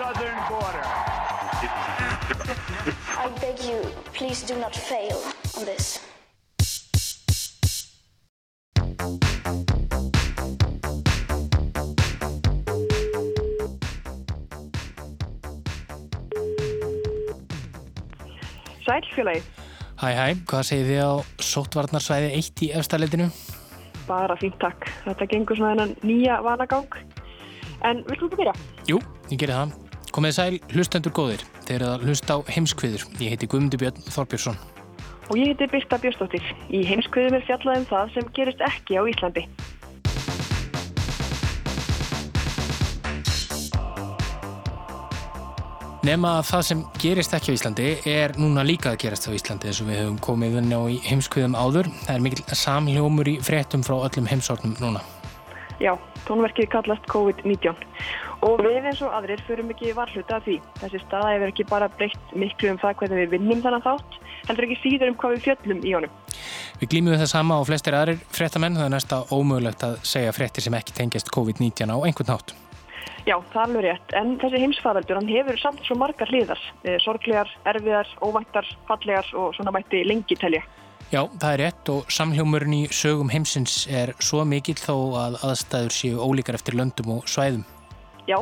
southern border. I beg you, please do not fail on this. Sælfélagi, Hæ hæ, hvað segir þið á sóttvarnarsvæði 1 í efstaleitinu? bara fínt takk. Þetta gengur svona þennan nýja vanagang. En viltu ekki byrja? Jú, ég gerir það. Komið sæl, hlustendur góðir. Þeir eru að hlusta á heimskviður. Ég heiti Guðmundur Björn Þorbjörnsson. Og ég heiti Birta Björnsdóttir. Í heimskviðum er fjallað um það sem gerist ekki á Íslandi. Nema að það sem gerist ekki á Íslandi er núna líka að gerast á Íslandi eins og við höfum komið inn á heimskviðum áður. Það er mikil samljómur í fréttum frá öllum heimsortum núna. Já, tónverkið kallast COVID-19. Og við eins og aðrir förum ekki varhluta af því. Þessi staða hefur ekki bara breytt miklu um það hvernig við vinnum þannig þátt, heldur ekki síður um hvað við fjöllum í honum. Við glýmum við það sama á flestir aðrir fréttamenn. Það er næsta ómögulegt að segja fréttir sem ekki tengjast COVID-19 á einhvern nátt. Já, það er alveg rétt. En þessi heimsfaraldur, hann hefur samt svo margar hliðar. Eh, Sorglegar, erfiðar, óvæntar, fallegar og svona mætti lengi telja. Já, það er rétt og samhljómurinn í sögum heimsins er svo mikill þó að aðstæður séu ólíkar eftir löndum og svæðum. Já,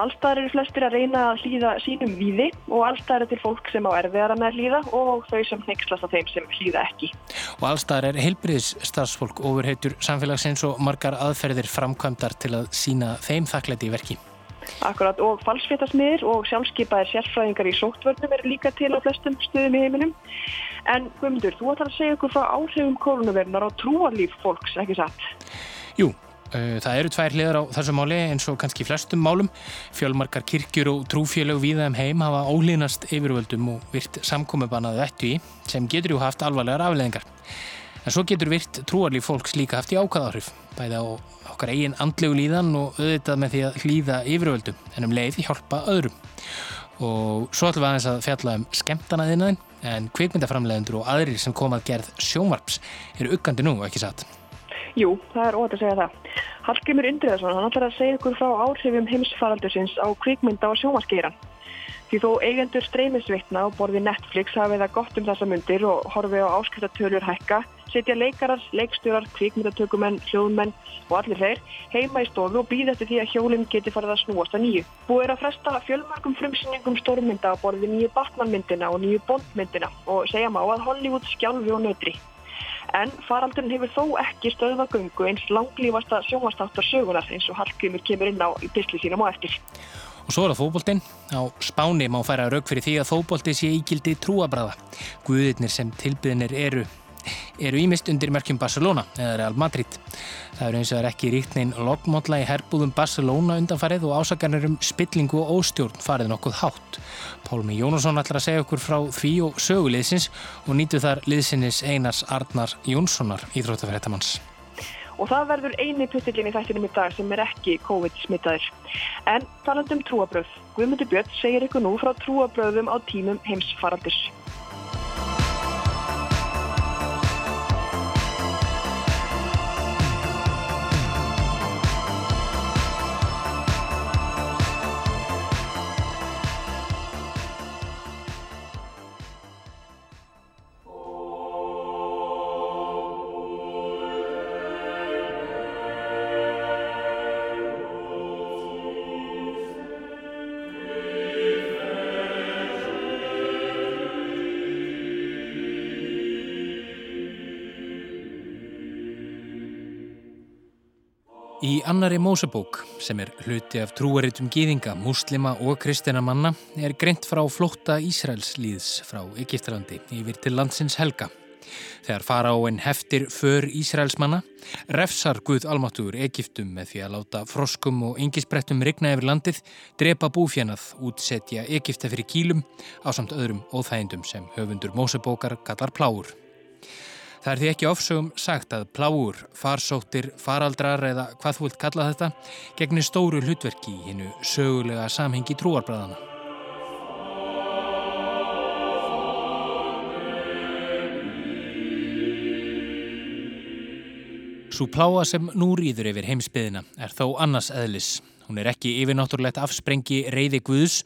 allstaðar eru flestir að reyna að hlýða sínum víði og allstaðar er til fólk sem á erfiðara með að hlýða og þau sem hneykslast af þeim sem hlýða ekki. Og allstaðar er heilbriðis starfsfólk ofurheitur samfélagsins og margar aðferðir framkvæmdar til að sína þeim þakklæti í verki. Akkurat og falsfétasmiðir og sjálfskeipaðir sérfræðingar í sóttvörnum eru líka til á flestum stöðum í heiminum. En Guðmundur, þú ætlar að segja okkur frá áhrifum koronavirunar á trúarlíf fólks, ekki satt? Jú, það eru tvær hliðar á þessu máli eins og kannski flestum málum. Fjölmarkar kirkjur og trúfélög viða um heim hafa ólínast yfirvöldum og virt samkomubannað vettu í sem getur jú haft alvarlegar afleðingar. En svo getur virt trúarlíf fólks líka haft í ákvaðáhrif, bæði á okkar eigin andlegu líðan og auðvitað með því að hlýða yfirvöldum en um leið hjálpa öðrum. Og svo ætlum við aðeins að fjalla um skemmtanaðinaðin en kvikmyndaframlegendur og aðrir sem komað gerð sjónvarps eru uggandi nú, ekki satt? Jú, það er óvægt að segja það. Hallgrimur Indriðarsson, hann ætlar að segja ykkur frá áhrifum heimsfaraldursins á kvikmynda og sjónvarskeiran. Því þó eigendur streymisvitna á borði Netflix hafi það gott um þessa myndir og horfi á áskriftatölur hækka, setja leikarar, leikstjórar, kvikmyndatökumenn, hljóðmenn og allir þeir heima í stofu og býða eftir því að hjólinn geti farið að snúast að nýju. Búið er að fresta fjölmörgum frumsýningum stórmynda á borði nýju Batman-myndina og nýju Bond-myndina og segja má að Hollywood skjálfi og nötri. En faraldurinn hefur þó ekki stöðvagöngu eins langlífasta sjónvastáttar sögunar eins og Hallgrimur kemur inn á í bysli sínum á eftir. Og svo er það fókbóltinn. Á Spáni má færa rauk fyrir því að fókbólti sé ígildi trúabræða. Guðirnir sem tilbyðinir eru eru ímist undir merkjum Barcelona eða Real Madrid. Það eru eins og er ekki ríkt neinn loggmódla í herbúðum Barcelona undanfarið og ásakarnir um spillingu og óstjórn farið nokkuð hátt. Pálmi Jónasson ætlar að segja okkur frá því og söguliðsins og nýtu þar liðsinnis Einars Arnar Jónssonar íþróttafrættamanns. Og það verður eini puttillin í þættinum í dag sem er ekki COVID-smittaður. En talandum trúabröð. Guðmundur Björn segir ykkur nú frá trúabröðum á tímum heimsfaraldurs. Í annari Mósebók, sem er hluti af trúaritum gýðinga, muslima og kristina manna, er greint frá flótta Ísraels líðs frá Egiptalandi yfir til landsins Helga. Þegar faraóin heftir för Ísraelsmanna, refsar Guð almáttugur Egiptum með því að láta froskum og engisbrettum rigna yfir landið, drepa búfjanað, útsetja Egipta fyrir kílum á samt öðrum óþægindum sem höfundur Mósebókar kallar pláur. Það er því ekki ofsögum sagt að pláur, farsóttir, faraldrar eða hvað þú vilt kalla þetta, gegnir stóru hlutverki í hinnu sögulega samhengi trúarbræðana. Svo pláa sem nú rýður yfir heimsbyðina er þó annars eðlis. Hún er ekki yfirnáttúrulegt afsprengi reyði Guðs,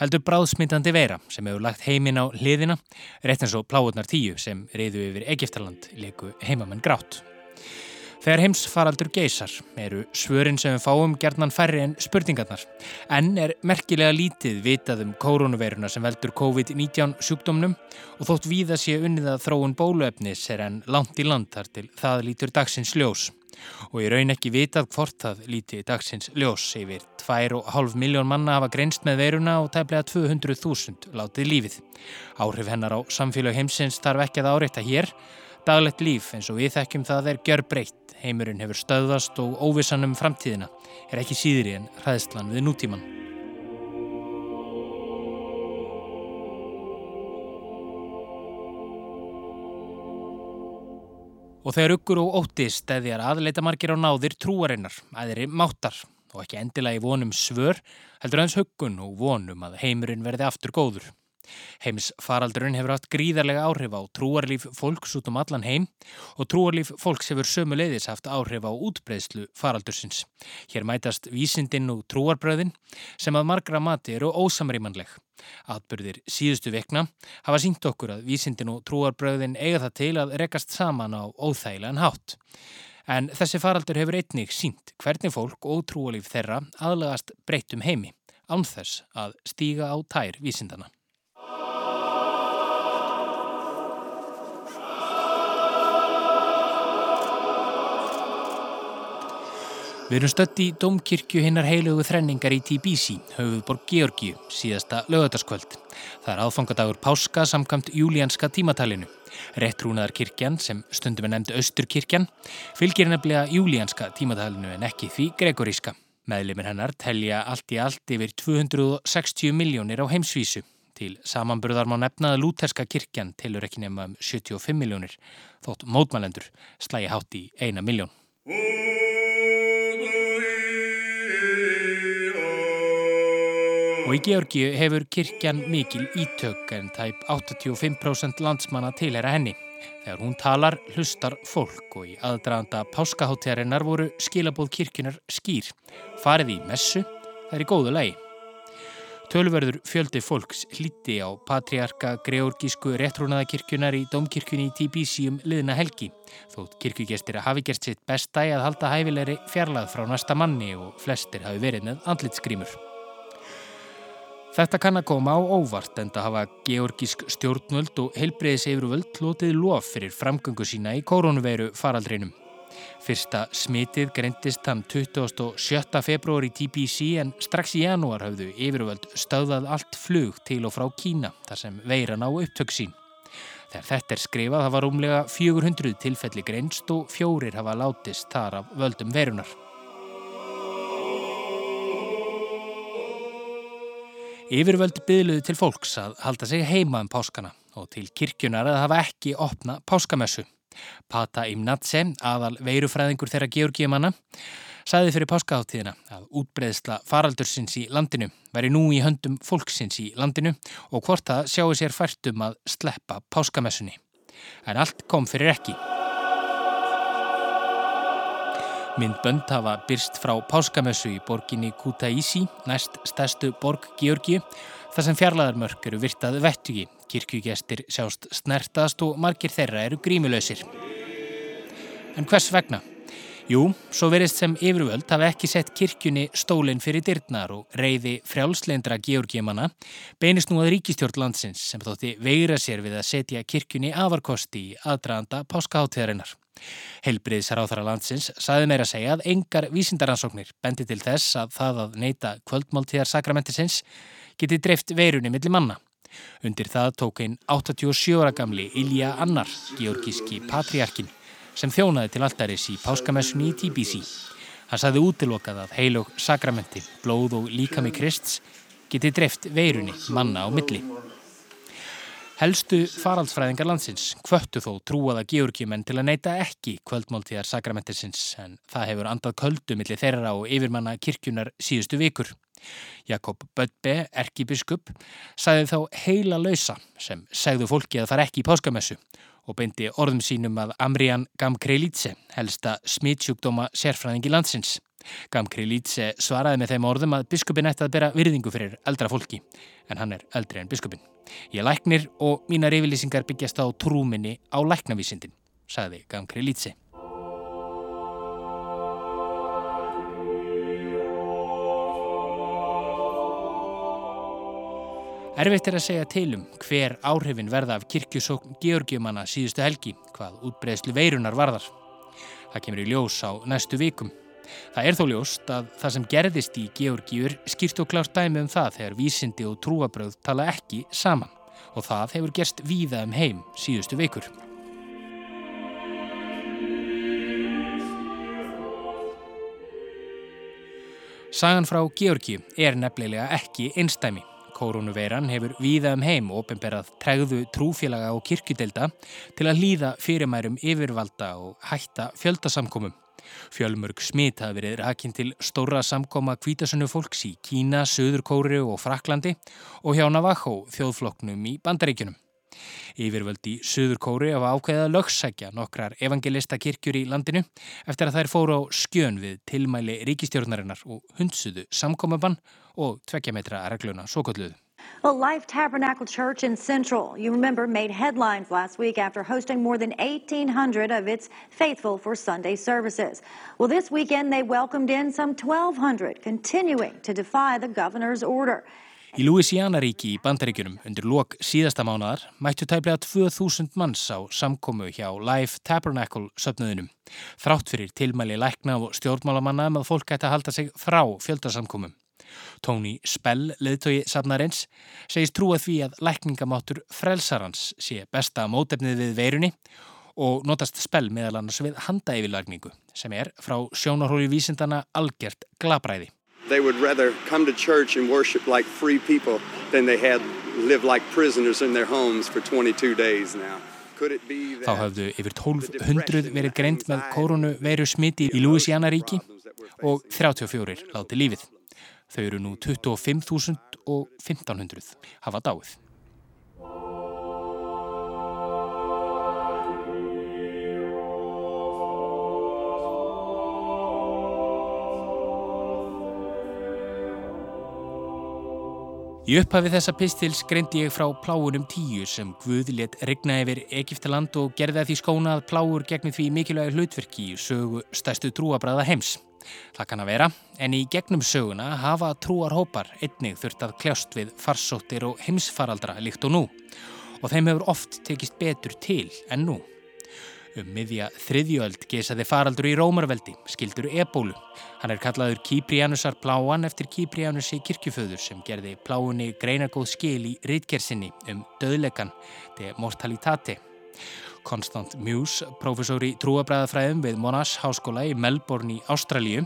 heldur bráðsmyndandi vera sem hefur lagt heiminn á hliðina, rétt eins og pláurnar tíu sem reyðu yfir Egiptaland, leiku heimamenn grátt. Þegar heimsfaraldur geysar eru svörin sem við fáum gerðnan færri en spurningarnar, en er merkilega lítið vitað um koronaveiruna sem veldur COVID-19 sjúkdómnum og þótt víða sé unnið að þróun bóluefnis er enn langt í land þar til það lítur dagsins ljós og ég raun ekki vitað hvort það líti dagsins ljós yfir 2,5 miljón manna hafa grenst með veiruna og tæplega 200.000 látið lífið. Áhrif hennar á samfélag heimsins þarf ekki að áreita hér. Daglegt líf eins og við þekkjum það er gjör breytt. Heimurinn hefur stöðast og óvissan um framtíðina er ekki síðri en hraðslan við nútíman. Og þegar uggur og ótti stæðjar aðleita margir á náðir trúarinnar, aðri máttar og ekki endilega í vonum svör, heldur hans huggun og vonum að heimurinn verði aftur góður. Heims faraldurinn hefur haft gríðarlega áhrif á trúarlíf fólks út um allan heim og trúarlíf fólks hefur sömu leiðis haft áhrif á útbreyslu faraldursins. Hér mætast vísindinn og trúarbröðin sem að margra mati eru ósamrýmanleg. Atbyrðir síðustu vekna hafa sínt okkur að vísindinn og trúarbröðin eiga það til að rekast saman á óþægilegan hátt. En þessi faraldur hefur einnig sínt hvernig fólk og trúarlíf þeirra aðlagast breyttum heimi, ánþess að stíga á tær vísindana. Við erum stött í Dómkirkju hinnar heilugu þrenningar í Tbilisi, höfuðborg Georgiu, síðasta lögataskvöld. Það er aðfangadagur páska samkvæmt júlíanska tímatalinu. Rettrúnaðar kirkjan, sem stundum er nefnd Östurkirkjan, fylgir nefnilega júlíanska tímatalinu en ekki því gregoríska. Meðlimir hennar telja allt í allt yfir 260 miljónir á heimsvísu. Til samanburðar má nefnaða lúterska kirkjan tilur ekki nefna um 75 miljónir, þótt mótmælendur slægi hátt í eina miljón. Og í Georgiu hefur kirkjan mikil ítök en tæp 85% landsmanna tilhera henni. Þegar hún talar, hlustar fólk og í aðdraðanda páskaháttegarinnar voru skilabóð kirkjunar skýr. Farið í messu, það er í góðu lei. Tölverður fjöldi fólks hlíti á patriarka Georgísku réttrúnaðakirkjunar í Dómkirkjunni í Tbilisi um liðna helgi. Þótt kirkjugestir hafi gert sitt besta í að halda hæfilegri fjarlað frá næsta manni og flestir hafi verið með andlitskrímur. Þetta kann að koma á óvart en það hafa georgísk stjórnvöld og heilbreyðis yfirvöld lotið lof fyrir framgöngu sína í koronaveiru faraldrinum. Fyrsta smitið greintist hann 27. februar í TBC en strax í janúar hafðu yfirvöld stöðað allt flug til og frá Kína þar sem veiran á upptök sín. Þegar þetta er skrifað hafa rúmlega 400 tilfelli greinst og fjórir hafa látist þar af völdum verunar. Yfirvöld byðluði til fólks að halda sig heima um páskana og til kirkjunar að hafa ekki opna páskamessu. Pata Imnatse, aðal veirufræðingur þeirra Georgiumanna, saði fyrir páskaháttíðina að útbreðsla faraldursins í landinu væri nú í höndum fólksins í landinu og hvort það sjáu sér færtum að sleppa páskamessunni. En allt kom fyrir ekki. Myndbönd hafa byrst frá Páskamessu í borginni Kutaisi, næst stærstu borg Georgi, þar sem fjarlæðarmörk eru virtað vettugi, kirkjugestir sjást snertast og margir þeirra eru grímulöysir. En hvers vegna? Jú, svo verist sem yfirvöld hafa ekki sett kirkjunni stólinn fyrir dyrnar og reyði frjálsleindra Georgiumanna beinist nú að ríkistjórn landsins sem þótti veira sér við að setja kirkjunni afarkosti í aðdraðanda páskaháttíðarinnar. Helbriðsaráþara landsins saði meira að segja að engar vísindaransóknir bendi til þess að það að neyta kvöldmáltíðar sakramentisins geti dreift veirunni millir manna Undir það tók einn 87 ára gamli Ilja Annar, georgíski patriarkin, sem þjónaði til alltaris í páskamessunni í TBC. Hann saði útilokað að heilug sakramenti, blóð og líkami Krists geti dreft veirunni manna á milli. Helstu faraldsfræðingar landsins kvöttu þó trúaða georgiumenn til að neyta ekki kvöldmáltíðar sakramentisins en það hefur andað köldu millir þeirra og yfirmanna kirkjunar síðustu vikur. Jakob Böttbe, erkibiskup, sagði þá heila lausa sem segðu fólki að fara ekki í páskamessu og beindi orðum sínum að Amrian Gamkrelitse, helsta smitsjúkdóma sérfræðingi landsins. Gamkrelitse svaraði með þeim orðum að biskupin ætti að bera virðingu fyrir eldra fólki, en hann er eldri en biskupin. Ég læknir og mínar yfirlýsingar byggjast á trúminni á læknavísindin, sagði Gamkrelitse. Erfitt er að segja til um hver áhrifin verða af kirkjusókn Georgiumanna síðustu helgi, hvað útbreðslu veirunar varðar. Það kemur í ljós á næstu vikum. Það er þó ljóst að það sem gerðist í Georgiur skýrt og klárt dæmi um það þegar vísindi og trúabröð tala ekki saman og það hefur gerst víða um heim síðustu vikur. Sagan frá Georgi er nefnilega ekki einstæmi. Koronaveiran hefur víða um heim ofinberað tregðu trúfélaga og kirkjudelda til að hlýða fyrirmærum yfirvalda og hætta fjöldasamkomum. Fjölmörg smitt hafi verið rakinn til stóra samkoma kvítasunnu fólks í Kína, Suður Kóri og Fraklandi og hjá Navajo þjóðfloknum í Bandaríkunum. Yfirvöld í Suður Kóri hafa ákveðið að lögsækja nokkrar evangelista kirkjur í landinu eftir að þær fóru á skjön við tilmæli ríkistjórnarinnar og hundsuðu samkomabann og tvekkjametra regluna svo kolluðu. Well, Life Tabernacle Church in Central, you remember, made headlines last week after hosting more than 1,800 of its faithful for Sunday services. Well, this weekend they welcomed in some 1,200, continuing to defy the governor's order. Í Louisiana-ríki í bandaríkjunum undir lok síðasta mánadar mættu tæplega 2000 manns á samkomu hjá Life Tabernacle söpnuðinum. Þrátt fyrir tilmæli lækna og stjórnmálamanna um að fólk ætti að halda sig frá fjöldasamkomum. Tony Spell, leðtogi safnarins, segist trúa því að lækningamáttur frelsarans sé besta mótefnið við veirunni og notast Spell meðal annars við handaeyfilagningu sem er frá sjónarhóli vísindana algjört glabræði. They would rather come to church and worship like free people than they had lived like prisoners in their homes for 22 days now. Þá hafðu yfir 1200 verið greint með koronu veru smiti í Louisiana ríki og 34 láti lífið. Þau eru nú 25.000 og 1500 hafa dáið. Í upphafi þessa pistils greindi ég frá pláunum tíu sem Guð let regna yfir Egiptaland og gerði að því skóna að pláur gegnum því mikilvægi hlutverki í sögu stærstu trúabræða heims. Það kann að vera, en í gegnum söguna hafa trúarhópar einnig þurft að kljást við farsóttir og heimsfaraldra líkt og nú og þeim hefur oft tekist betur til en nú. Um miðja þriðjöld geisaði faraldur í Rómarveldi, skildur ebólu. Hann er kallaður Kíprianusar pláan eftir Kíprianusi kirkjuföður sem gerði pláunni greinagóð skil í rítgersinni um döðlegan, de mortalitate. Konstant Muse, professor í trúabræðafræðum við Monash Háskóla í Melbourne í Ástralíu,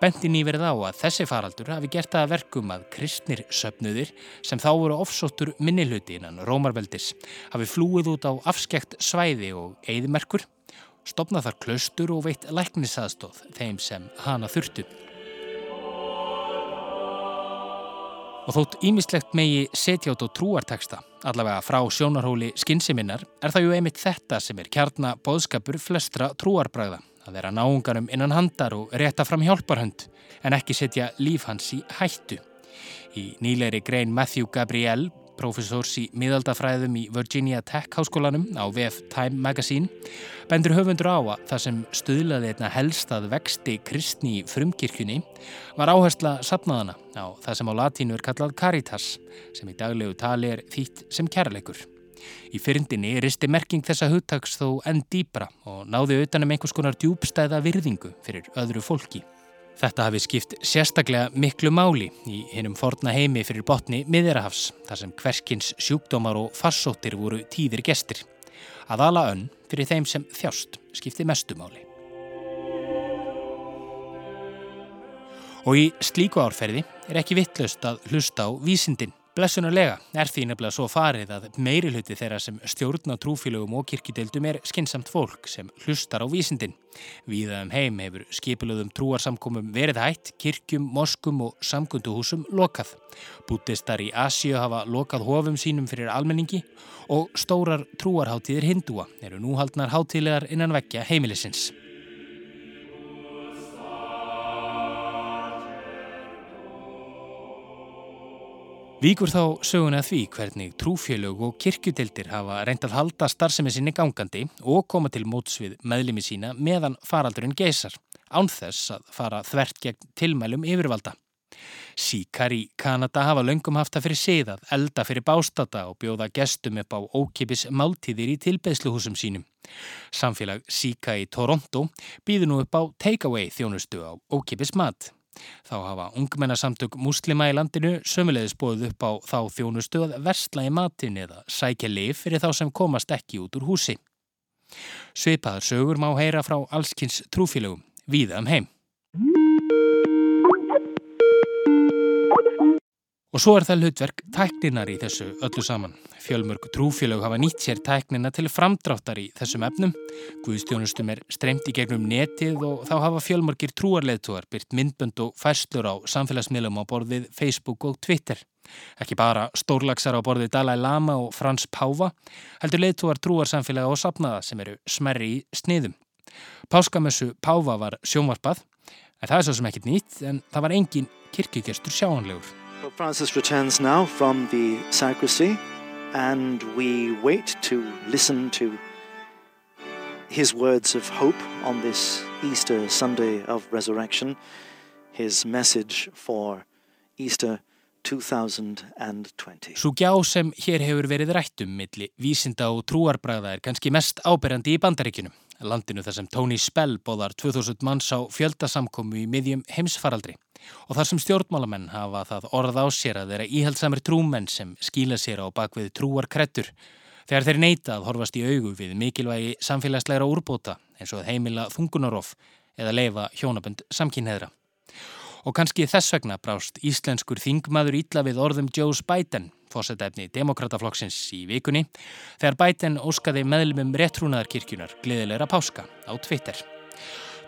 benti nýverð á að þessi faraldur hafi gert að verkum að kristnir söpnuðir sem þá voru ofsóttur minnilhuti innan Rómarveldis hafi flúið út á afskekt svæði og eigðmerkur, stopnað þar klaustur og veitt læknisaðstóð þeim sem hana þurftu. Og þótt ímislegt megi setja át á trúarteksta, allavega frá sjónarhóli skinsiminnar, er það ju einmitt þetta sem er kjarna bóðskapur flestra trúarbræða. Að vera náungarum innan handar og rétta fram hjálparhönd, en ekki setja líf hans í hættu. Í nýleiri grein Matthew Gabriel, professors í miðaldafræðum í Virginia Tech háskólanum á VF Time Magazine, bendur höfundur á að það sem stuðlaði einna helst að vexti kristni í frumkirkjunni var áhersla sapnaðana á það sem á latínu er kallað caritas, sem í daglegu tali er þýtt sem kærleikur. Í fyrndinni risti merking þessa hugtags þó enn dýbra og náði utanum einhvers konar djúbstæða virðingu fyrir öðru fólki. Þetta hafi skipt sérstaklega miklu máli í hinnum forna heimi fyrir botni miðirahafs þar sem hverskins sjúkdómar og farsóttir voru tíðir gestir. Að ala önn fyrir þeim sem þjást skipti mestu máli. Og í slíku árferði er ekki vittlust að hlusta á vísindin. Blessunarlega er því nefnilega svo farið að meiri hluti þeirra sem stjórn á trúfélögum og kirkjudeildum er skinsamt fólk sem hlustar á vísindin. Víða um heim hefur skipilöðum trúarsamkomum verið hætt, kirkjum, moskum og samgunduhúsum lokað. Bútistar í Asíu hafa lokað hofum sínum fyrir almenningi og stórar trúarháttíðir hindúa eru núhaldnar háttíðlegar innan vekja heimilisins. Víkur þá söguna því hvernig trúfélög og kirkjutildir hafa reynd að halda starfsemi sinni gangandi og koma til móts við meðlimi sína meðan faraldurinn geysar, ánþess að fara þvert gegn tilmælum yfirvalda. Síkar í Kanada hafa löngum haft að fyrir siðað, elda fyrir bástata og bjóða gestum upp á ókipis máltíðir í tilbeðsluhúsum sínum. Samfélag Síka í Toronto býður nú upp á takeaway þjónustu á ókipis mat. Þá hafa ungmennasamtök muslima í landinu sömulegðis bóðið upp á þá þjónustu að versla í matin eða sækja lif fyrir þá sem komast ekki út úr húsi. Sveipaðar sögur má heyra frá allskynns trúfélögum, víða um heim. Og svo er það hlutverk tækninar í þessu öllu saman. Fjölmörg trúfélög hafa nýtt sér tæknina til framdráttar í þessum efnum. Guðstjónustum er streymt í gegnum netið og þá hafa fjölmörgir trúarleðtúar byrt myndbönd og færslur á samfélagsmiðlum á borðið Facebook og Twitter. Ekki bara stórlagsar á borðið Dalai Lama og Frans Páva, heldur leðtúar trúarsamfélaga og sapnaða sem eru smerri í sniðum. Páskamessu Páva var sjónvarpað, en það er svo sem ekkit nýtt, en það var engin kirkjugestur sjáanlegur. Pope Francis returns now from the sacristy, and we wait to listen to his words of hope on this Easter Sunday of resurrection, his message for Easter 2020. Svo gjá sem hér hefur verið rættum milli vísinda og trúarbræða er kannski mest áberandi í bandaríkunum. Landinu þar sem Tony Spell bóðar 2000 manns á fjöldasamkomu í miðjum heimsfaraldri og þar sem stjórnmálamenn hafa það orð á sér að þeirra íhaldsamir trúmenn sem skíla sér á bakvið trúar krettur þegar þeir neyta að horfast í augu við mikilvægi samfélagsleira úrbóta eins og heimila þungunarof eða leifa hjónabönd samkynneðra. Og kannski þess vegna brást íslenskur þingmaður ítla við orðum Joe Biden, fósetæfni demokrataflokksins í vikunni, þegar Biden óskaði meðlumum réttrúnaðarkirkjunar gleðilegra páska á Twitter.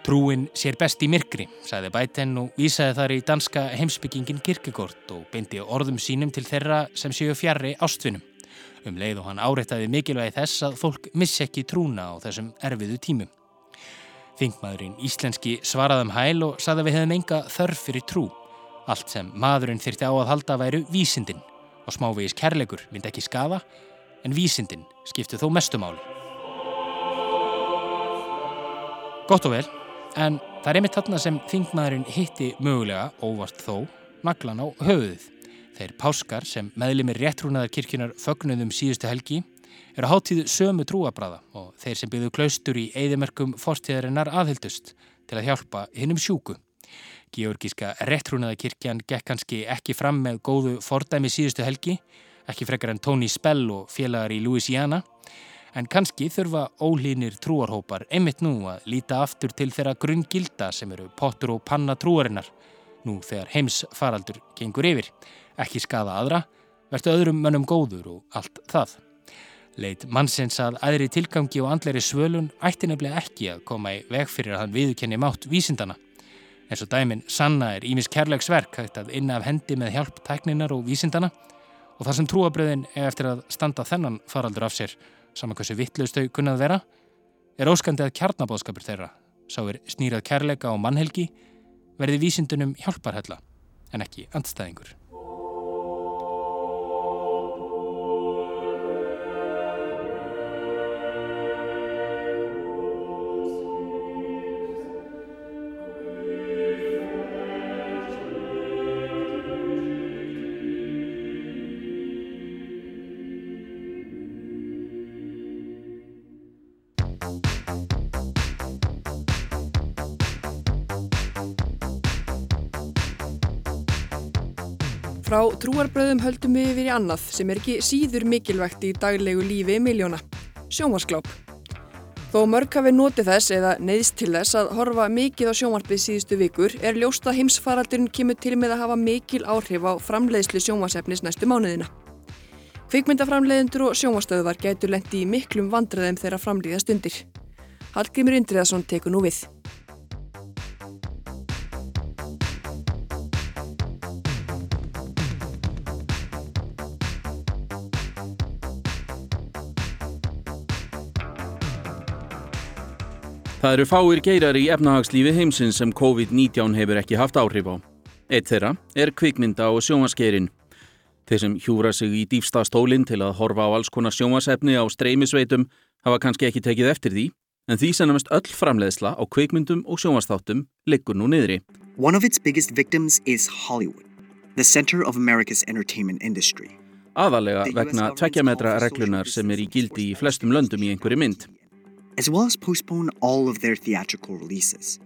Trúin sér best í myrkri, sagði Bæten og vísaði þar í danska heimsbyggingin Kirkegård og beindi orðum sínum til þeirra sem séu fjarrri ástfinum. Um leið og hann áreittaði mikilvægi þess að fólk missi ekki trúna á þessum erfiðu tímum. Þingmaðurinn íslenski svaraðum hæl og sagði að við hefðum enga þörf fyrir trú. Allt sem maðurinn þyrti á að halda væru vísindin og smávegis kærleikur myndi ekki skafa en vísindin skiptu þó mestumáli. Gott og vel. En það er einmitt þarna sem þingmaðurinn hitti mögulega, óvart þó, naglan á höfuðið. Þeir páskar sem meðlimir réttrúnaðar kirkjunar fögnuðum síðustu helgi eru háttíðu sömu trúabræða og þeir sem byggðu klaustur í eigðimerkum fortíðarinnar aðhildust til að hjálpa hinnum sjúku. Georgíska réttrúnaðarkirkjan gekk kannski ekki fram með góðu fordæmi síðustu helgi, ekki frekar en Tony Spell og félagar í Louisiana, En kannski þurfa ólínir trúarhópar einmitt nú að líta aftur til þeirra grunngilda sem eru pottur og panna trúarinnar. Nú þegar heims faraldur gengur yfir. Ekki skada aðra, verðtu öðrum mönnum góður og allt það. Leit mannsins að aðri tilgangi og andleiri svölun ætti nefnilega ekki að koma í veg fyrir að hann viðkenni mátt vísindana. En svo dæmin sanna er Ímis kærleiksverk hægt að inna af hendi með hjálp tækninar og vísindana og þar sem trúabröðin er eftir að standa þennan faraldur af sér saman hversu vittlaust þau kunnað vera, er óskandi að kjarnabóðskapur þeirra, sá er snýrað kærleika og mannhelgi, verði vísindunum hjálparhella en ekki andstæðingur. Frá trúarbröðum höldum við yfir í annað sem er ekki síður mikilvægt í daglegu lífi miljóna. Sjónvarsgláp. Þó mörg hafi notið þess eða neyðst til þess að horfa mikið á sjónvarpið síðustu vikur er ljóst að heimsfaraldurinn kemur til með að hafa mikil áhrif á framleiðslu sjónvarsefnis næstu mánuðina. Kvikmyndaframleiðendur og sjónvarstöðvar gætu lendi í miklum vandræðum þeirra framlýða stundir. Hallgrimur Indriðarsson tekur nú við. Það eru fáir geirar í efnahagslífi heimsins sem COVID-19 hefur ekki haft áhrif á. Eitt þeirra er kvikmynda og sjónvaskeirin. Þeir sem hjúra sig í dýfsta stólinn til að horfa á alls konar sjónvasefni á streymisveitum hafa kannski ekki tekið eftir því, en því sennamest öll framleiðsla á kvikmyndum og sjónvastáttum liggur nú niðri. One of its biggest victims is Hollywood, the center of America's entertainment industry. Aðalega vegna tvekkjametra reglunar sem er í gildi í flestum löndum í einhverju mynd. As well as postpone all of their theatrical releases,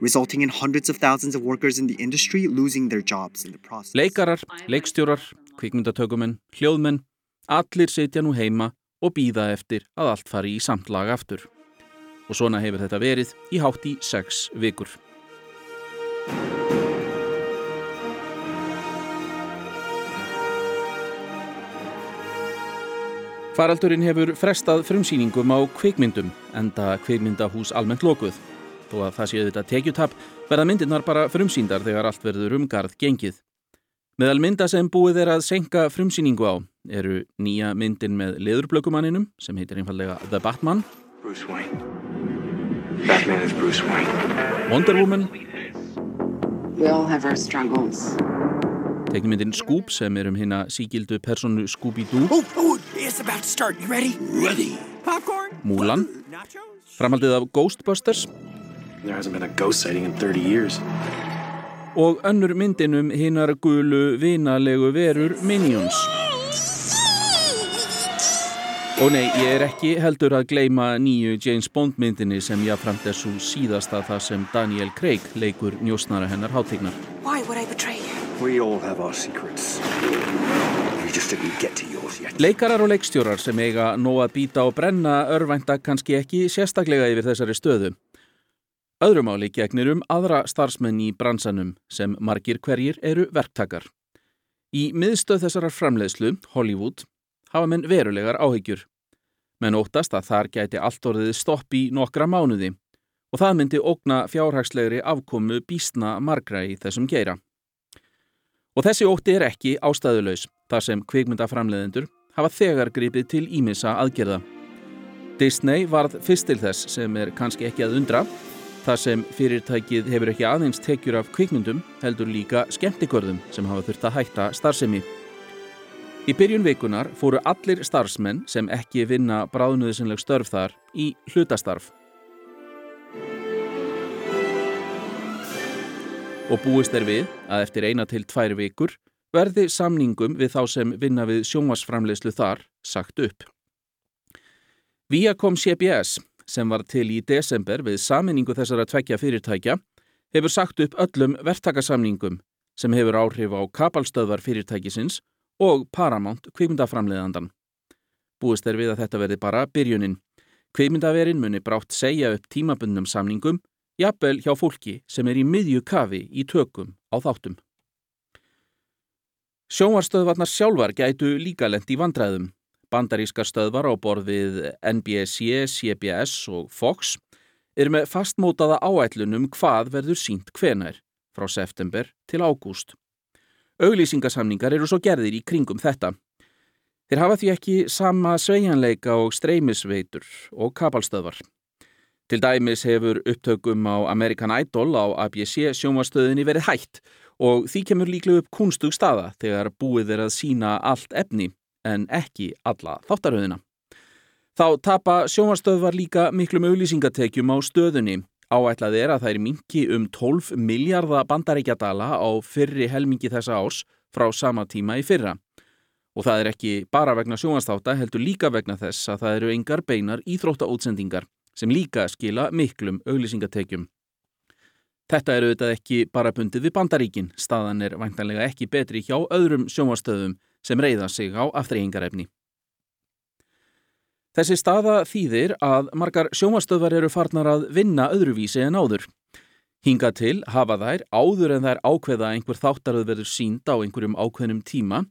resulting in hundreds of thousands of workers in the industry losing their jobs in the process. Leikarar, leikstjórar, kvikmyndatökumenn, hljóðmenn, allir sitja nú heima og býða eftir að allt fari í samtlag aftur. Og svona hefur þetta verið í hátt í sex vikur. Faraldurinn hefur frestað frumsýningum á kvikmyndum, enda kvikmyndahús almennt lokuð. Þó að það séu þetta tekjutap verða myndirnar bara frumsýndar þegar allt verður umgarð gengið. Meðal mynda sem búið er að senka frumsýningu á eru nýja myndin með leðurblökumanninum sem heitir einfallega The Batman Bruce Wayne. Batman is Bruce Wayne. Wonder Woman We all have our struggles. Teknimyndin Scoop sem er um hérna sígildu personu Scooby-Doo Oh, oh, it's about to start. You ready? Ready. Popcorn? Múlan Framhaldið af Ghostbusters There hasn't been a ghost sighting in 30 years. og önnur myndin um hinnar gulu vinalegu verur Minions Og nei, ég er ekki heldur að gleyma nýju James Bond myndinni sem jáframt er svo síðasta það sem Daniel Craig leikur njósnara hennar hátegnar. Why would I betray you? Leikarar og leikstjórar sem eiga nóg að býta og brenna örvænta kannski ekki sérstaklega yfir þessari stöðu. Öðrumáli gegnir um aðra starfsmenn í bransanum sem margir hverjir eru verktakar. Í miðstöð þessarar framleiðslu, Hollywood, hafa menn verulegar áhyggjur. Menn óttast að þar gæti allt orðið stopp í nokkra mánuði og það myndi ógna fjárhagslegri afkomu býstna margra í þessum geira. Og þessi ótti er ekki ástæðulegs þar sem kvikmyndaframleðendur hafa þegar gripið til ímissa aðgerða. Disney varð fyrst til þess sem er kannski ekki að undra þar sem fyrirtækið hefur ekki aðeins tekjur af kvikmyndum heldur líka skemmtikörðum sem hafa þurft að hætta starfsemi. Í byrjun vikunar fóru allir starfsmenn sem ekki vinna bráðnöðsynleg störf þar í hlutastarf. Og búist er við að eftir eina til tvær vikur verði samningum við þá sem vinna við sjónvarsframleyslu þar sagt upp. Viacom CBS sem var til í desember við saminningu þessara tvekja fyrirtækja hefur sagt upp öllum verktakasamningum sem hefur áhrif á kapalstöðvar fyrirtækisins og Paramount kvikmyndaframleðandan. Búist er við að þetta verði bara byrjunin. Kvikmyndaverin muni brátt segja upp tímabundnum samningum, jafnvel hjá fólki sem er í miðju kafi í tökum á þáttum. Sjónvarstöðvarnar sjálfar gætu líka lent í vandræðum. Bandarískar stöðvar á borð við NBC, CBS og Fox er með fastmótaða áætlunum hvað verður sínt hvenar frá september til ágúst. Auglýsingasamningar eru svo gerðir í kringum þetta. Þeir hafa því ekki sama sveigjanleika og streymisveitur og kapalstöðvar. Til dæmis hefur upptökum á American Idol á ABC sjónvastöðinni verið hætt og því kemur líklega upp kunstug staða þegar búið er að sína allt efni en ekki alla þáttaröðina. Þá tapa sjónvastöðvar líka miklum auglýsingatekjum á stöðunni. Áætlað er að það er minki um 12 miljardar bandaríkjadala á fyrri helmingi þessa árs frá sama tíma í fyrra. Og það er ekki bara vegna sjónvastáta heldur líka vegna þess að það eru engar beinar íþróttaútsendingar sem líka skila miklum auglýsingatekjum. Þetta eru auðvitað ekki bara bundið við bandaríkin, staðan er væntanlega ekki betri hjá öðrum sjónvastöðum sem reyða sig á aftreyingarefni. Þessi staða þýðir að margar sjónvastöðvar eru farnar að vinna öðruvísi en áður. Hinga til hafa þær áður en þær ákveða einhver þáttaröð verður sínd á einhverjum ákveðnum tíma,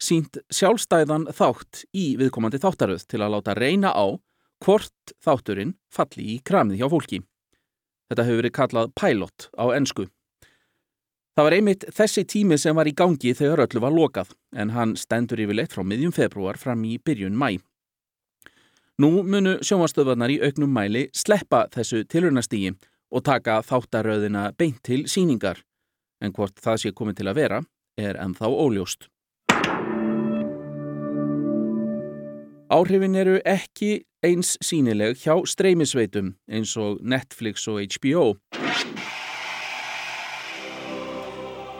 sínd sjálfstæðan þátt í viðkomandi þáttaröð til að láta reyna á hvort þátturinn falli í kramið hjá fólki. Þetta hefur verið kallað pilot á ennsku. Það var einmitt þessi tími sem var í gangi þegar öllu var lokað en hann stendur yfirleitt frá miðjum februar fram í byrjun mæ. Nú munu sjómastöðvarnar í auknum mæli sleppa þessu tilurnastígi og taka þáttaröðina beint til síningar en hvort það sé komið til að vera er ennþá óljóst. Áhrifin eru ekki eins sínileg hjá streymisveitum eins og Netflix og HBO.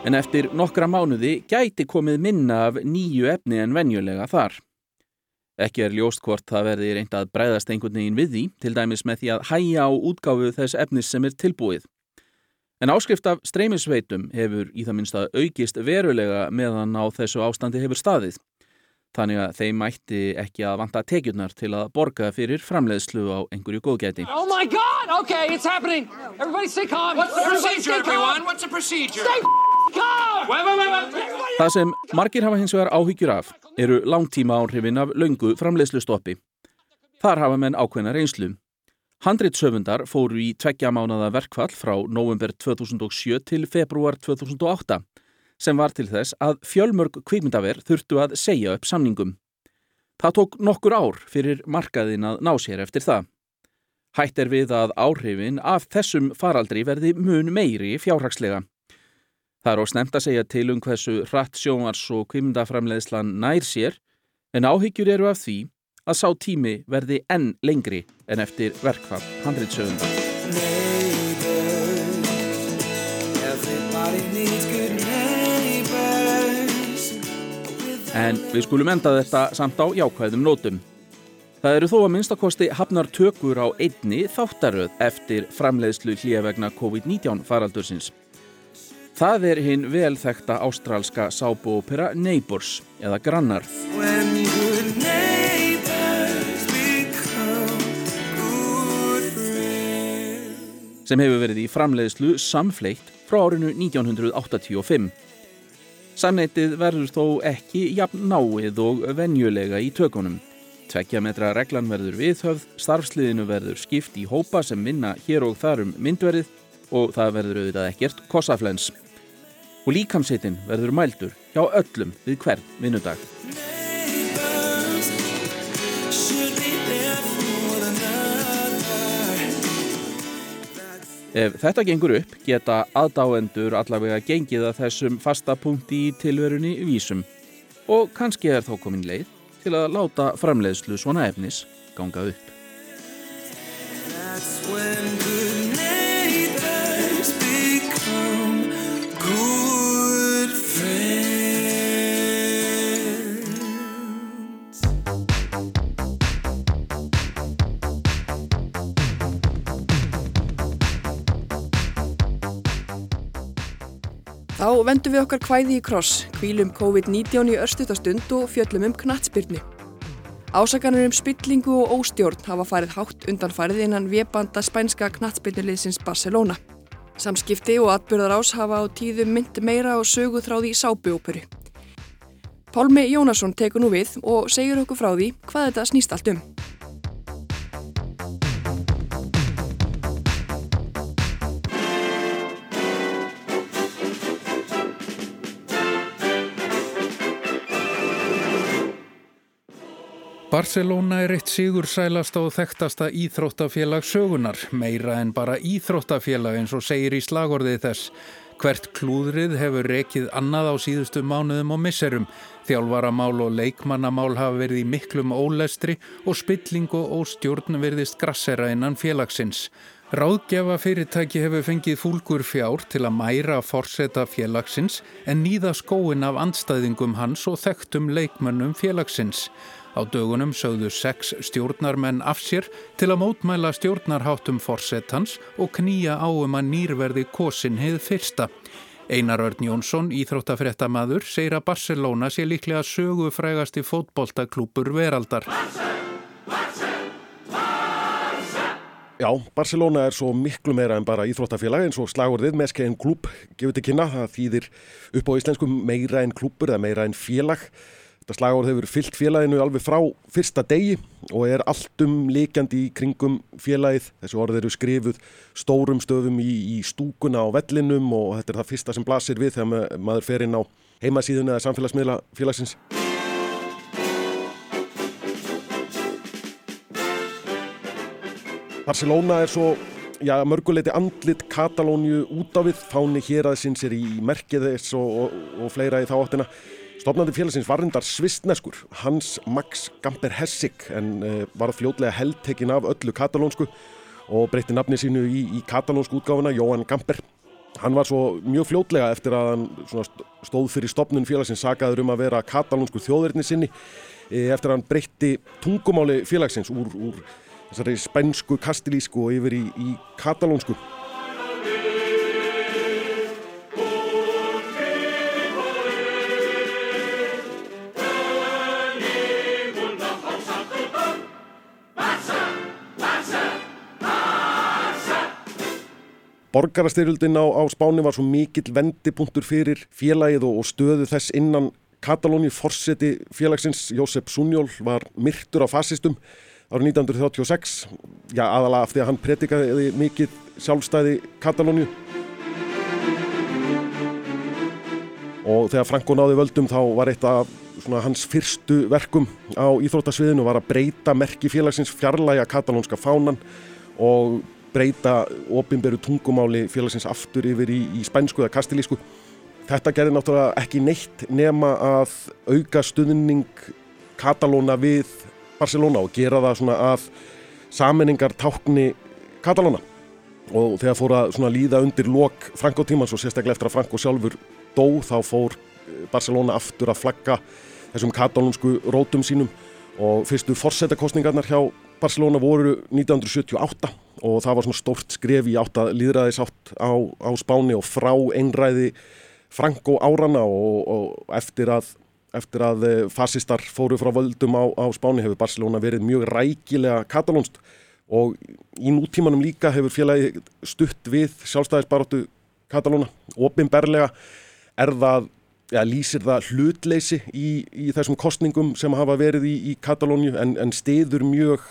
En eftir nokkra mánuði gæti komið minna af nýju efni en venjulega þar. Ekki er ljóst hvort það verði reynd að breyðast einhvern veginn við því, til dæmis með því að hæja á útgáfu þess efnis sem er tilbúið. En áskrift af streymisveitum hefur í það minnst að aukist verulega meðan á þessu ástandi hefur staðið. Þannig að þeim mætti ekki að vanta tekjurnar til að borga fyrir framleiðslu á einhverju góðgæti. Oh my god! Okay, it's happening! Everybody stay calm! What's the procedure, everyone? What's the procedure? Stay calm! Wait, wait, wait, wait! Það sem margir hafa hins vegar áhyggjur af eru langtíma áhrifin af löngu framleiðslustoppi. Þar hafa menn ákveðna reynslu. Handritsöfundar fóru í tveggja mánada verkfall frá november 2007 til februar 2008 sem var til þess að fjölmörg kvikmyndaver þurftu að segja upp samningum. Það tók nokkur ár fyrir markaðin að ná sér eftir það. Hætt er við að áhrifin af þessum faraldri verði mun meiri fjárhagslega. Það er ósnemt að segja til um hversu hratt sjónvars og kvikmyndaframleðslan nær sér en áhyggjur eru af því að sá tími verði enn lengri en eftir verkfall handritsöfunda. En við skulum enda þetta samt á jákvæðum nótum. Það eru þó að minnstakosti hafnar tökur á einni þáttaröð eftir framleiðslu hlýja vegna COVID-19 faraldursins. Það er hinn velþekta ástrálska sábúopera Neighbours eða Grannar. sem hefur verið í framleiðslu samfleitt frá árinu 1985. Samneitið verður þó ekki jafn náið og venjulega í tökunum. Tvekkja metra reglan verður viðhöfð, starfsliðinu verður skipt í hópa sem vinna hér og þar um myndverið og það verður auðvitað ekkert kossaflens. Og líkamsittin verður mældur hjá öllum við hvern vinnudag. Ef þetta gengur upp geta aðdáendur allavega gengið að þessum fasta punkti í tilverunni vísum og kannski er þó komin leið til að láta framleiðslu svona efnis ganga upp. Þá vendum við okkar kvæði í kross, kvílum COVID-19 í örstutastund og fjöllum um knatsbyrni. Ásakanur um spillingu og óstjórn hafa farið hátt undanfarið innan viðbanda spænska knatsbyrnuliðsins Barcelona. Samskipti og atbyrðar ás hafa á tíðum mynd meira og sögu þráði í sábuóperu. Pálmi Jónasson tekur nú við og segir okkur frá því hvað þetta snýst allt um. Barcelona er eitt sigur sælasta og þekktasta íþróttafélag sögunar, meira en bara íþróttafélag eins og segir í slagorðið þess. Hvert klúðrið hefur rekið annað á síðustu mánuðum og misserum. Þjálfaramál og leikmannamál hafa verið í miklum ólestri og spilling og óstjórn verðist grassera innan félagsins. Ráðgefa fyrirtæki hefur fengið fúlgur fjár til að mæra forseta félagsins en nýða skóin af andstæðingum hans og þekktum leikmönnum félagsins. Á dögunum sögðu sex stjórnarmenn af sér til að mótmæla stjórnarháttum forsetans og knýja á um að nýrverði kosin heið fyrsta. Einar Örn Jónsson, íþróttafréttamaður, segir að Barcelona sé líklega sögufrægasti fótboltaklúpur veraldar. Já, Barcelona er svo miklu meira en bara íþróttafélag eins og slagurðið meske en klúb gefur til kynna. Það þýðir upp á íslensku meira en klúbur eða meira en félag. Þetta slagurð hefur fyllt félaginu alveg frá fyrsta degi og er alltum líkjandi í kringum félagið. Þessu orð eru skrifuð stórum stöðum í, í stúkuna á vellinum og þetta er það fyrsta sem blasir við þegar maður fer inn á heimasíðun eða samfélagsmiðla félagsins. Barcelona er svo já, mörguleiti andlit Katalóniu út af við, fáni hér aðeins er í merkið þess og, og, og fleira í þá áttina. Stofnandi félagsins var reyndar svistneskur, Hans Max Gamper Hessig en uh, var fljótlega heldtekinn af öllu katalónsku og breytti nafni sínu í, í katalónsku útgáfuna, Jóhann Gamper. Hann var svo mjög fljótlega eftir að hann stóð fyrir stopnun félagsins sagaður um að vera katalónsku þjóðverðni sinni eh, eftir að hann breytti tungumáli félagsins úr, úr spænsku, kastilísku og yfir í, í katalónsku. Borgarastyrjöldin á, á Spáni var svo mikill vendipunktur fyrir félagið og, og stöðu þess innan Katalóni. Forseti félagsins Jósef Súnjól var myrtur á fasistum árið 1936 já, aðalega af því að hann predikaði mikið sjálfstæði Katalóniu og þegar Franko náði völdum þá var eitt af hans fyrstu verkum á íþróttasviðinu var að breyta merki félagsins fjarlæga katalónska fánan og breyta ofinberu tungumáli félagsins aftur yfir í, í spænsku eða kastilísku. Þetta gerði náttúrulega ekki neitt nema að auka stuðning Katalóna við Barcelona og gera það svona að saminningar tákni Katalóna. Og þegar fór að líða undir lok Franko tímans og sérstaklega eftir að Franko sjálfur dó þá fór eh, Barcelona aftur að flagga þessum katalónsku rótum sínum. Og fyrstu forsetakostningarnar hjá Barcelona voru 1978 og það var svona stórt skref í átt að líðræðis átt á, á Spáni og frá einræði Franko árana og, og eftir að eftir að eh, fasistar fóru frá völdum á, á Spáni hefur Barcelona verið mjög rækilega katalónst og í nútímanum líka hefur félagi stutt við sjálfstæðisbaróttu Katalóna, ofinberlega er það, ja, lýsir það hlutleysi í, í þessum kostningum sem hafa verið í, í Katalóniu en, en stiður mjög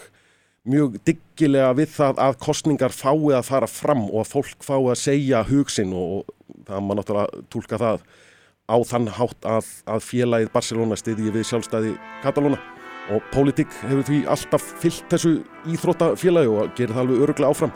mjög diggilega við það að kostningar fái að fara fram og að fólk fái að segja hugsin og það maður náttúrulega tólka það á þann hátt að, að félagið Barcelona stiði við sjálfstæði Katalóna og pólitík hefur því alltaf fyllt þessu íþróttafélagi og gerir það alveg öruglega áfram.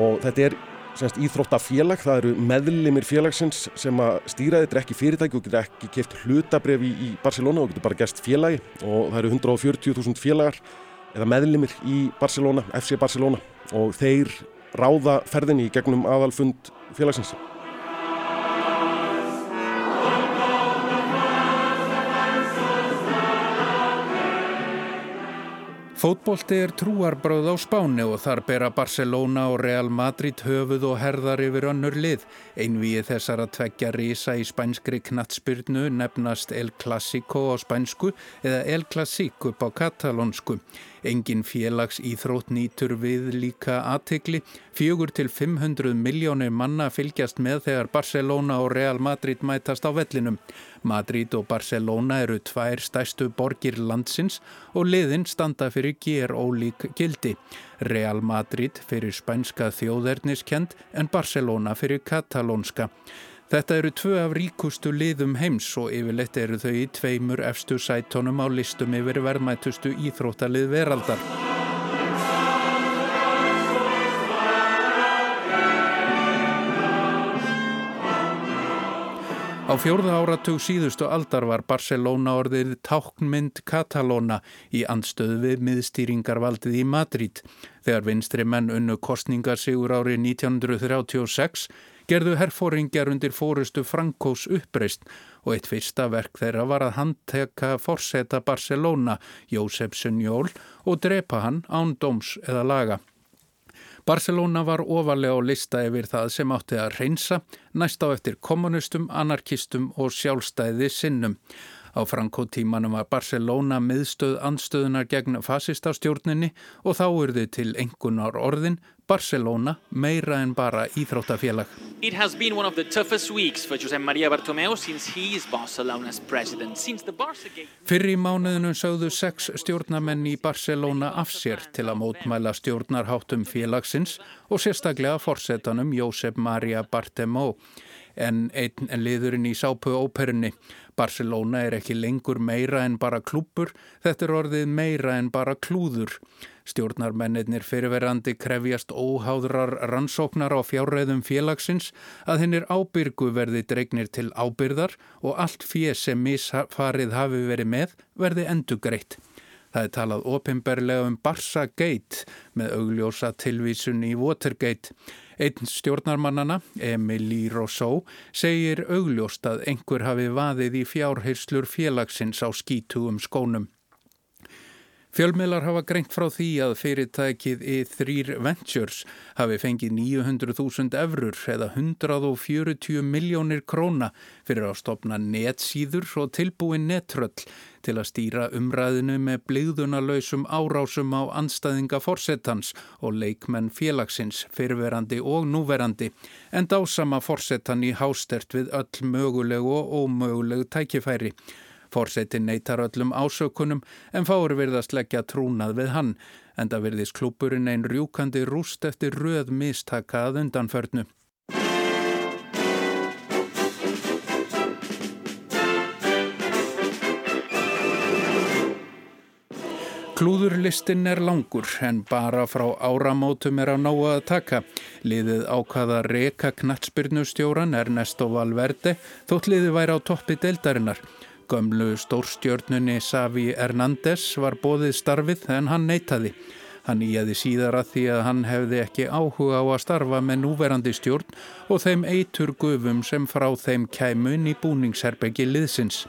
Og þetta er semst íþróttafélag, það eru meðlimir félagsins sem að stýra þetta er ekki fyrirtæki og getur ekki keft hlutabref í, í Barcelona og getur bara gæst félagi og það eru 140.000 félagar eða meðlimir í Barcelona, FC Barcelona og þeir ráða ferðinni í gegnum aðalfund félagsins. Fótbólti er trúarbröð á Spáni og þar bera Barcelona og Real Madrid höfuð og herðar yfir önnur lið. Einvið þessar að tveggja risa í spænskri knatsbyrnu nefnast El Clásico á spænsku eða El Clásic upp á katalónsku. Engin félags íþrótt nýtur við líka aðtegli. Fjögur til 500 miljónir manna fylgjast með þegar Barcelona og Real Madrid mætast á vellinum. Madrid og Barcelona eru tvær stæstu borgir landsins og liðin standa fyrir ger ólík gildi. Real Madrid fyrir spænska þjóðerniskend en Barcelona fyrir katalónska. Þetta eru tvö af ríkustu liðum heims og yfirleitt eru þau í tveimur efstu sætonum á listum yfir verðmætustu íþróttalið veraldar. Á fjórða áratug síðustu aldar var Barcelona orðið táknmynd Katalóna í andstöðu við miðstýringarvaldið í Madrid. Þegar vinstri menn unnu kostningar sigur árið 1936 gerðu herfóringjar undir fórustu Frankós uppreist og eitt fyrsta verk þeirra var að handteka forseta Barcelona, Jósef Sunjól, og drepa hann án dóms eða laga. Barcelona var ofalega á lista yfir það sem átti að reynsa, næst á eftir kommunistum, anarkistum og sjálfstæði sinnum. Á Franco-tímanum var Barcelona miðstöð anstöðunar gegn fasistastjórninni og þá urði til engunar orðin Barcelona meira en bara íþróttafélag. Fyrr í mánuðinu sögðu sex stjórnamenn í Barcelona af sér til að mótmæla stjórnarháttum félagsins og sérstaklega forsetanum Josep María Bartomeu en einn liðurinn í sápu óperunni. Barcelona er ekki lengur meira en bara klúpur, þetta er orðið meira en bara klúður. Stjórnarmennir fyrirverandi krefjast óháðrar rannsóknar á fjárreðum félagsins að hennir ábyrgu verði dregnir til ábyrðar og allt fér sem misfarið hafi verið með verði endugreitt. Það er talað opimberlega um Barça Gate með augljósa tilvísun í Watergate. Einn stjórnarmannana, Emily Rousseau, segir augljóst að einhver hafi vaðið í fjárhyrslur félagsins á skítugum skónum. Fjölmiðlar hafa greint frá því að fyrirtækið E3 Ventures hafi fengið 900.000 eurur eða 140 miljónir króna fyrir að stopna netsýður og tilbúin nettröll til að stýra umræðinu með bligðunarlausum árásum á anstæðinga forsettans og leikmenn félagsins fyrverandi og núverandi en dásama forsettan í hástert við öll mögulegu og ómögulegu tækifæri. Forsetin neytar öllum ásökunum en fáur virðast leggja trúnað við hann en það virðist klúpurinn einn rjúkandi rúst eftir röð mistakað undanförnu. Klúðurlistin er langur en bara frá áramótum er á náa að taka. Liðið ákvaða reka knatsbyrnustjóran Ernesto Valverde þótt liðið væri á toppi deildarinnar. Gömlu stórstjörnunni Savi Hernández var bóðið starfið en hann neytaði. Hann íjaði síðar að því að hann hefði ekki áhuga á að starfa með núverandi stjórn og þeim eitur gufum sem frá þeim kæmun í búningsherbeggi liðsins.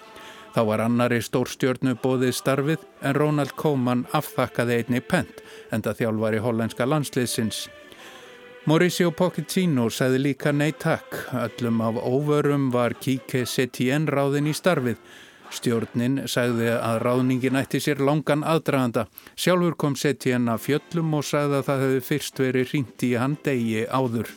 Þá var annari stórstjörnu bóðið starfið en Ronald Koeman afþakkaði einni pent en það þjálfar í hollandska landsliðsins. Mauricio Pochettino segði líka nei takk. Öllum af óvörum var Kike Setien ráðin í starfið. Stjórnin segði að ráðningin ætti sér langan aðdraganda. Sjálfur kom Setien að fjöllum og segði að það hefði fyrst verið ringt í hann degi áður.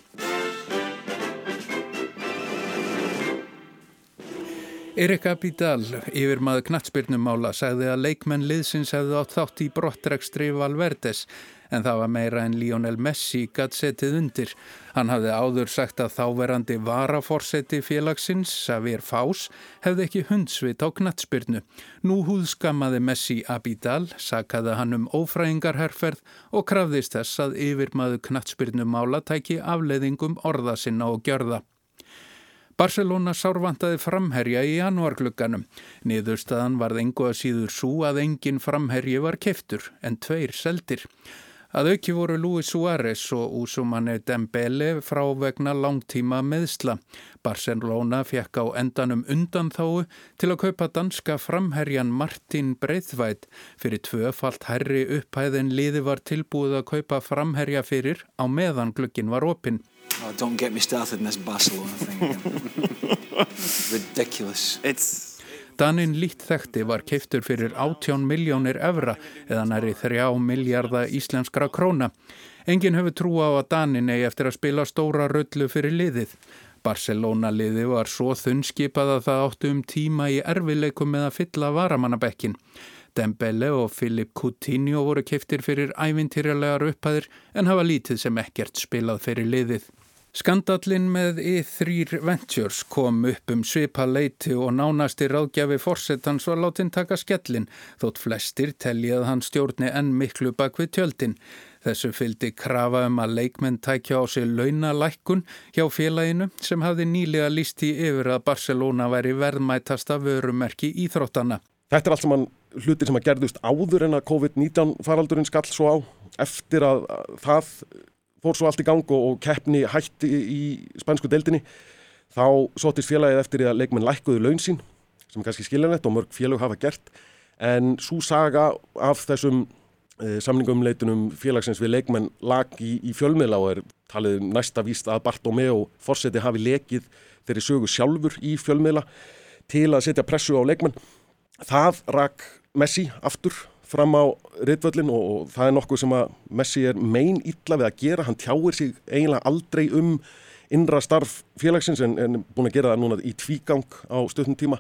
Erik Abidal, yfir maður knatsbyrnumála, sagði að leikmenn liðsins hefði átt þátt í brottrekstri Valverdes en það var meira en Lionel Messi gatt setið undir. Hann hafði áður sagt að þáverandi varaforseti félagsins, Xavier Fás, hefði ekki hundsvit á knatsbyrnu. Nú húðskamaði Messi Abidal, sakaði hann um ófræðingarherferð og krafðist þess að yfir maður knatsbyrnumála tæki afleðingum orða sinna og gjörða. Barcelona sárvantaði framherja í januarglugganum. Niðurstaðan varð engu að síður svo að engin framherji var keftur en tveir seldir. Að auki voru Luis Suárez og Úsumanne Dembele frá vegna langtíma meðsla. Barcelona fekk á endanum undanþáu til að kaupa danska framherjan Martin Breithvætt fyrir tvöfalt herri upphæðin liði var tilbúið að kaupa framherja fyrir á meðan gluggin var opinn. Oh, don't get me started in this Barcelona thing. Ridiculous. It's... Danin lít þekti var keiftur fyrir 18 miljónir evra eða næri 3 miljardar íslenskra króna. Engin hefur trú á að Danin eigi eftir að spila stóra röllu fyrir liðið. Barcelona liði var svo þunnskipað að það áttu um tíma í erfileikum með að fylla varamannabekkin. Dembele og Filip Coutinho voru keiftir fyrir ævintýrjalegar upphæðir en hafa lítið sem ekkert spilað fyrir liðið. Skandallin með E3 Ventures kom upp um svipa leiti og nánasti ráðgjafi fórsetans var látin taka skellin þótt flestir telli að hann stjórni enn miklu bak við tjöldin. Þessu fylgdi krafa um að leikmenn tækja á sig launalækkun hjá félaginu sem hafði nýlega líst í yfir að Barcelona væri verðmætasta vörumerki íþróttana. Þetta er allt saman hlutir sem að gerðust áður en að COVID-19 faraldurinn skall svo á eftir að það fór svo allt í gang og keppni hætti í spænsku deildinni þá sótist félagið eftir að leikmenn lækkuðu laun sín sem er kannski skiljanlegt og mörg félag hafa gert en svo saga af þessum e, samningumleitunum félagsins við leikmenn lag í, í fjölmiðla og er talið næsta víst að Bartomeu fórseti hafi lekið þeirri sögu sjálfur í fjölmiðla til að setja pressu á leikmenn. Það rak Messi aftur fram á riðvöllin og, og það er nokkuð sem að Messi er mein illa við að gera, hann tjáir sig eiginlega aldrei um innra starf félagsins en, en búin að gera það núna í tvígang á stöðnum tíma.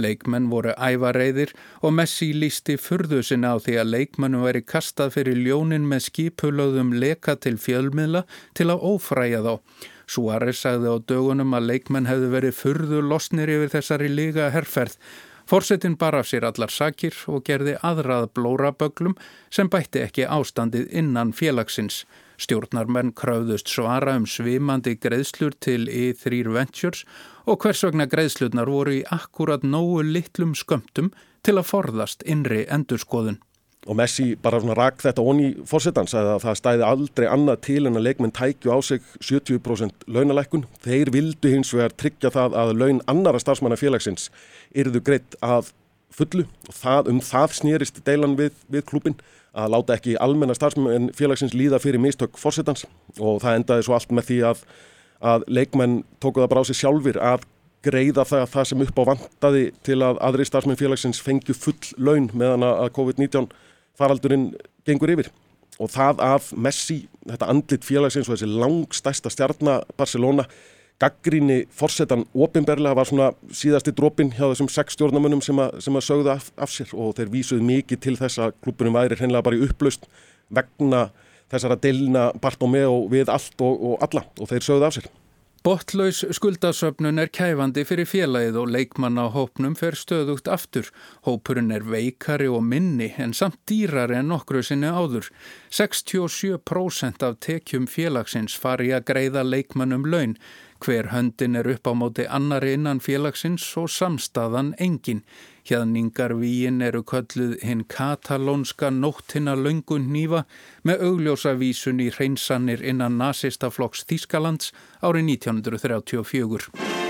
Leikmenn voru ævareyðir og Messi lísti furðu sinna á því að leikmennu væri kastað fyrir ljónin með skipulöðum leka til fjölmiðla til að ófræja þá. Suárez sagði á dögunum að leikmenn hefðu verið furðu losnir yfir þessari líga herrferð Forsetin bar af sér allar sakir og gerði aðrað blóraböglum sem bætti ekki ástandið innan félagsins. Stjórnarmenn kröfðust svara um svimandi greiðslur til E3 Ventures og hvers vegna greiðslurnar voru í akkurat nógu litlum skömmtum til að forðast innri endurskoðun. Og Messi bara rak þetta onni fórsetans að það stæði aldrei annað til en að leikmenn tækju á sig 70% launalækkun. Þeir vildu hins vegar tryggja það að laun annara starfsmanna félagsins yrðu greitt að fullu og það, um það snýrist deilan við, við klúpin að láta ekki almenna starfsmenn félagsins líða fyrir mistök fórsetans og það endaði svo allt með því að, að leikmenn tóku það bara á sig sjálfur að greiða það, það sem upp á vandaði til að aðri starfsmenn félagsins fengju full laun meðan að COVID-19 faraldurinn gengur yfir. Og það að Messi, þetta andlit félagsins og þessi langstæsta stjarnar Barcelona gaggríni fórsetan ofinberlega var svona síðasti dropin hjá þessum sex stjórnamönnum sem, sem að sögðu af, af sér. Og þeir vísuð mikið til þess að klubunum væri hreinlega bara í upplaust vegna þessara delina Bartomeu við allt og, og alla. Og þeir sögðu af sér. Bottlaus skuldasöfnun er kæfandi fyrir félagið og leikmanna á hópnum fer stöðugt aftur. Hópurinn er veikari og minni en samt dýrari en nokkru sinni áður. 67% af tekjum félagsins fari að greiða leikmannum laun. Hver höndin er upp á móti annari innan félagsins og samstaðan engin. Hjaðningar víin eru kölluð hinn katalónska nóttina löngun nýfa með augljósa vísun í hreinsanir innan nazista flokks Þískalands árið 1934.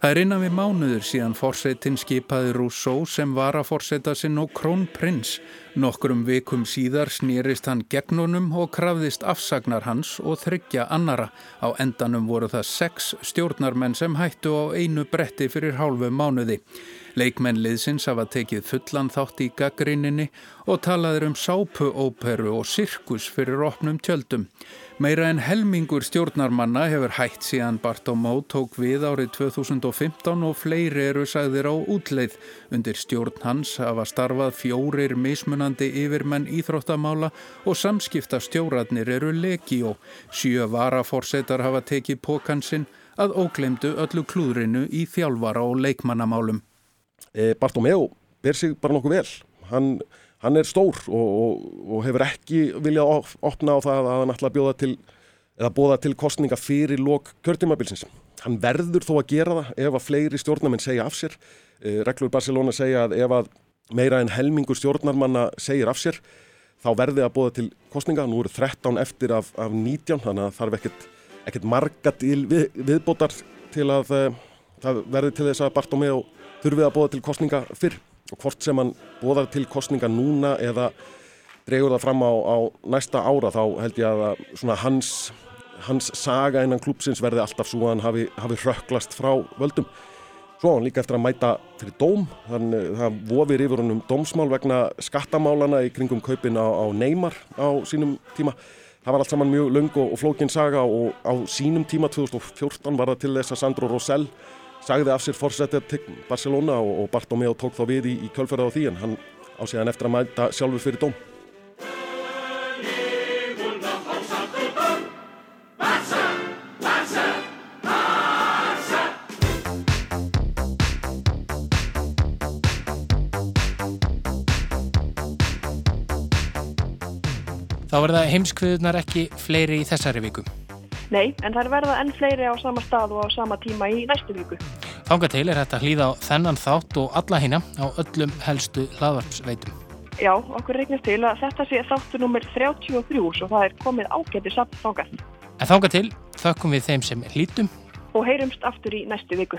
Það er innan við mánuður síðan fórsetin skipaði Rousseau sem var að fórseta sinn og krónprins. Nokkrum vikum síðar snýrist hann gegnunum og krafðist afsagnar hans og þryggja annara. Á endanum voru það sex stjórnarmenn sem hættu á einu bretti fyrir hálfu mánuði. Leikmennliðsins hafa tekið fullan þátt í gaggrinninni og talaður um sápuóperu og sirkus fyrir opnum tjöldum. Meira en helmingur stjórnarmanna hefur hætt síðan Bartomó tók við árið 2015 og fleiri eru sagðir á útleið. Undir stjórn hans hafa starfað fjórir mismunandi yfirmenn íþróttamála og samskipta stjóratnir eru legíó. Sjö varaforsetar hafa tekið pókansinn að óglemdu öllu klúðrinu í þjálfara og leikmannamálum. E, Bartomeu ber sig bara nokkuð vel. Hann hann er stór og, og, og hefur ekki viljað opna á það að hann ætla að bjóða til eða bóða til kostninga fyrir lók kjörtímabilsins. Hann verður þó að gera það ef að fleiri stjórnarmenn segja af sér. Eh, reglur Barcelona segja að ef að meira en helmingur stjórnarmanna segir af sér þá verði að bóða til kostninga. Nú eru 13 eftir af, af 19 þannig að þarf ekkert, ekkert marga við, viðbótar til að uh, það verði til þess að Bartomeu þurfið að bóða til kostninga fyrr og hvort sem hann bóðar til kostninga núna eða dregur það fram á, á næsta ára þá held ég að svona hans, hans saga innan klúpsins verði alltaf svo að hann hafi, hafi rökklast frá völdum. Svo hann líka eftir að mæta fyrir dóm, þannig það vofir yfir honum dómsmál vegna skattamálana í kringum kaupin á, á Neymar á sínum tíma. Það var allt saman mjög laung og, og flókin saga og á sínum tíma 2014 var það til þess að Sandro Rosell sagði af sér fórsetið til Barcelona og, og Bartomeu tók þá við í, í kjölferða á því en hann á síðan eftir að mæta sjálfur fyrir dóm. Þá verða heimskviðunar ekki fleiri í þessari vikum. Nei, en þær verða enn fleiri á sama stað og á sama tíma í næstu viku. Þanga til er þetta hlýða á þennan þátt og alla hýna á öllum helstu hlaðvarpsveitum. Já, okkur regnast til að þetta sé þáttu nummer 33 og það er komið ágæti samt þangað. En þanga til þökkum við þeim sem hlýtum og heyrumst aftur í næstu viku.